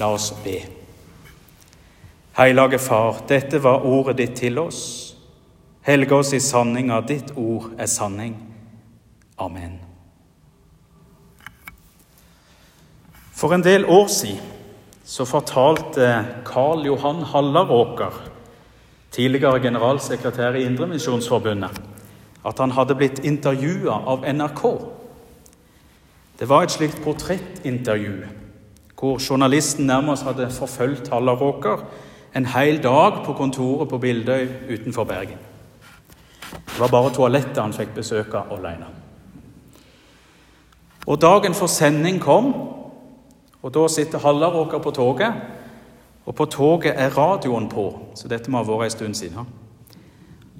La oss be. Hellige Far, dette var ordet ditt til oss. Helge oss i sanninga, ditt ord er sanning. Amen. For en del år siden så fortalte Karl Johan Hallaråker, tidligere generalsekretær i Indremisjonsforbundet, at han hadde blitt intervjua av NRK. Det var et slikt portrettintervju hvor journalisten nærmest hadde forfulgt Hallaråker en hel dag på kontoret på Bildøy utenfor Bergen. Det var bare toalettet han fikk besøke alene. Og dagen for sending kom, og da sitter Hallaråker på toget. Og på toget er radioen på, så dette må ha vært en stund siden.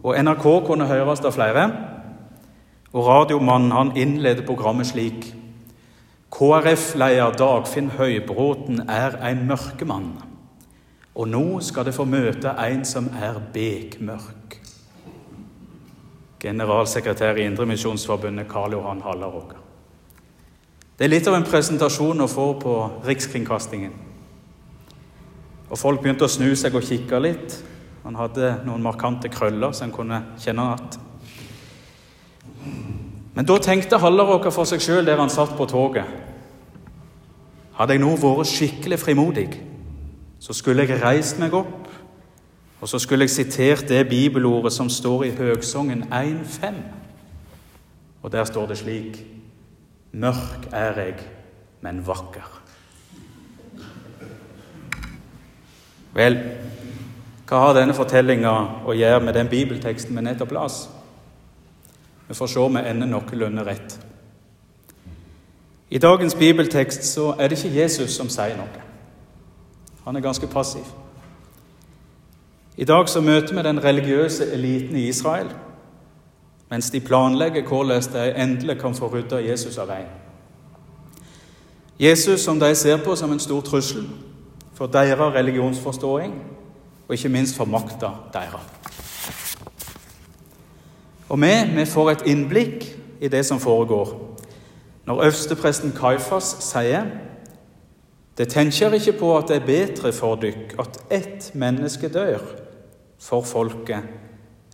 Og NRK kunne høres av flere. Og radiomannen han innleder programmet slik KrF-leder Dagfinn Høybråten er en mørkemann. Og nå skal det få møte en som er bekmørk. Generalsekretær i Indremisjonsforbundet Karl Johan Hallaråker. Det er litt av en presentasjon å få på Rikskringkastingen. Og Folk begynte å snu seg og kikke litt. Han hadde noen markante krøller så en kunne kjenne at Men da tenkte Hallaråker for seg sjøl der han satt på toget. Hadde jeg nå vært skikkelig frimodig, så skulle jeg reist meg opp, og så skulle jeg sitert det bibelordet som står i Høgsongen 1.5. Og der står det slik Mørk er jeg, men vakker. Vel, hva har denne fortellinga å gjøre med den bibelteksten vi nettopp las? Vi får se om vi ender noenlunde rett. I dagens bibeltekst så er det ikke Jesus som sier noe. Han er ganske passiv. I dag så møter vi den religiøse eliten i Israel mens de planlegger hvordan de endelig kan få rydda Jesus av veien. Jesus som de ser på som en stor trussel for deres religionsforståing og ikke minst for makta deres. Og vi, vi får et innblikk i det som foregår, når øverstepresten Kaifas sier det tenker ikke på at det er bedre for dykk at ett menneske dør for folket,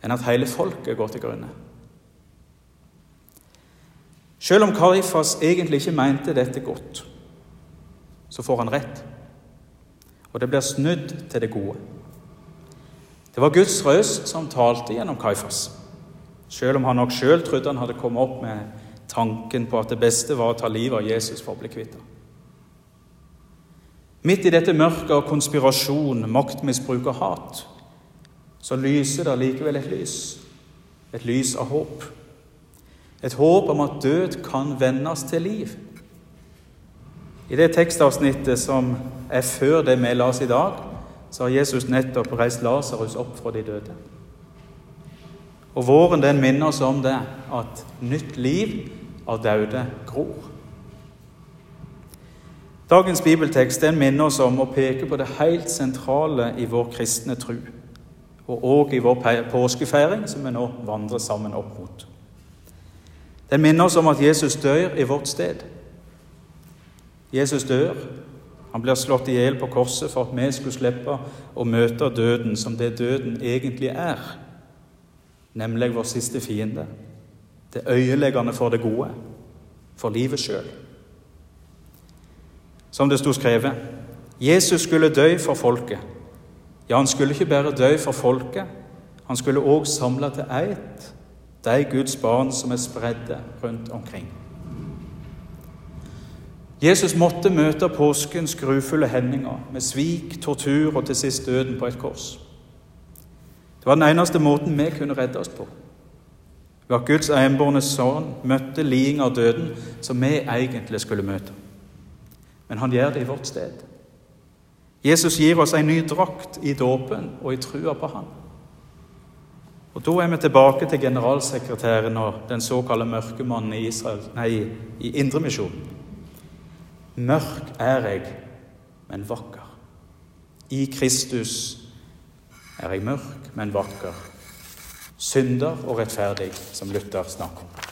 enn at hele folket går til grunne. Selv om Kaifas egentlig ikke mente dette godt, så får han rett. Og det blir snudd til det gode. Det var Guds røst som talte gjennom Kaifas, selv om han nok sjøl trodde han hadde kommet opp med tanken på at det beste var å ta livet av Jesus for å bli kvitt ham. Midt i dette mørket av konspirasjon, maktmisbruk og hat, så lyser det likevel et lys. Et lys av håp. Et håp om at død kan vendes til liv. I det tekstavsnittet som er før det vi las i dag, så har Jesus nettopp reist Lasarus opp fra de døde. Og våren den minner oss om det, at nytt liv av døde gror. Dagens bibeltekst den minner oss om å peke på det helt sentrale i vår kristne tro, og òg i vår påskefeiring, som vi nå vandrer sammen opp mot. Den minner oss om at Jesus dør i vårt sted. Jesus dør. Han blir slått i hjel på korset for at vi skulle slippe å møte døden som det døden egentlig er, nemlig vår siste fiende. Det øyeleggende for det gode, for livet sjøl. Som det sto skrevet Jesus skulle dø for folket. Ja, han skulle ikke bare dø for folket, han skulle òg samle til eit de Guds barn som er spredde rundt omkring. Jesus måtte møte påskens grufulle hendinger med svik, tortur og til sist døden på et kors. Det var den eneste måten vi kunne redde oss på. Ved at Guds enbårne sønn møtte liding av døden som vi egentlig skulle møte. Men han gjør det i vårt sted. Jesus gir oss en ny drakt i dåpen og i trua på Han. Og Da er vi tilbake til generalsekretæren og den såkalte mørkemannen i, i Indremisjonen. Mørk er jeg, men vakker. I Kristus er jeg mørk, men vakker. Synder og rettferdig, som Luther snakker om.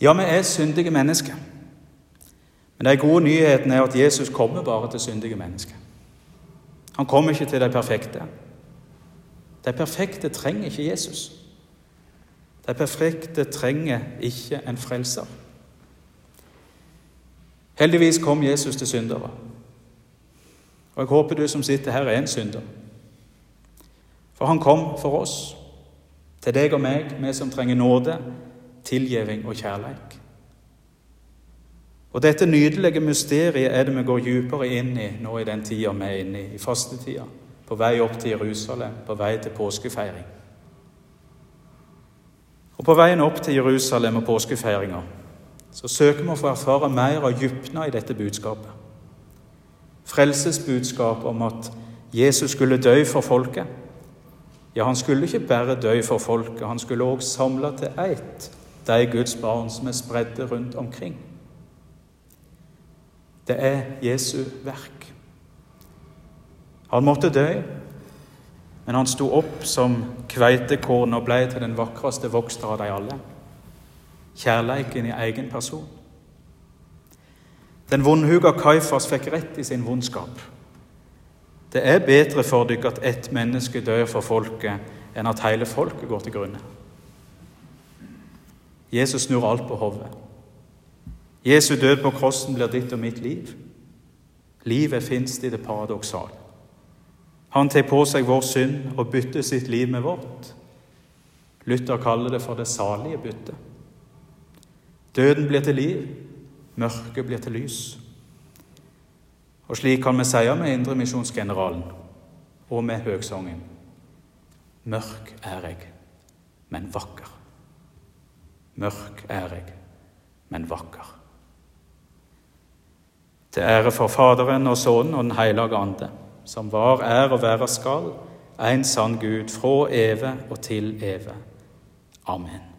Ja, vi er syndige mennesker. Men den gode nyheten er at Jesus kommer bare til syndige mennesker. Han kommer ikke til de perfekte. De perfekte trenger ikke Jesus. De perfekte trenger ikke en frelser. Heldigvis kom Jesus til syndere. Og jeg håper du som sitter her, er en synder. For han kom for oss, til deg og meg, vi som trenger nåde, tilgivning og kjærleik. Og dette nydelige mysteriet er det vi går dypere inn i nå i den tida vi er inne i, i fastetida. På vei opp til Jerusalem, på vei til påskefeiring. Og På veien opp til Jerusalem og påskefeiringa så søker vi å få erfare mer av dybden i dette budskapet. Frelsesbudskap om at Jesus skulle dø for folket. Ja, han skulle ikke bare dø for folket, han skulle også samle til ett de Guds barn som er spredde rundt omkring. Det er Jesu verk. Han måtte dø, men han sto opp som kveitekorn og ble til den vakreste vokster av de alle. Kjærleiken i egen person. Den vondhuga Kaifas fikk rett i sin vondskap. Det er bedre for dere at ett menneske dør for folket, enn at hele folket går til grunne. Jesus snur alt på hodet. Jesu død på krossen blir ditt og mitt liv. Livet fins i det paradoksale. Han tar på seg vår synd og bytter sitt liv med vårt. Luther kaller det for det salige byttet. Døden blir til liv, mørket blir til lys. Og slik kan vi si med Indremisjonsgeneralen og med høgsangen. Mørk er jeg, men vakker. Mørk er jeg, men vakker. Til ære for Faderen og Sønnen og Den hellige ande, som var, er og være skal, en sann Gud, fra evig og til evig. Amen.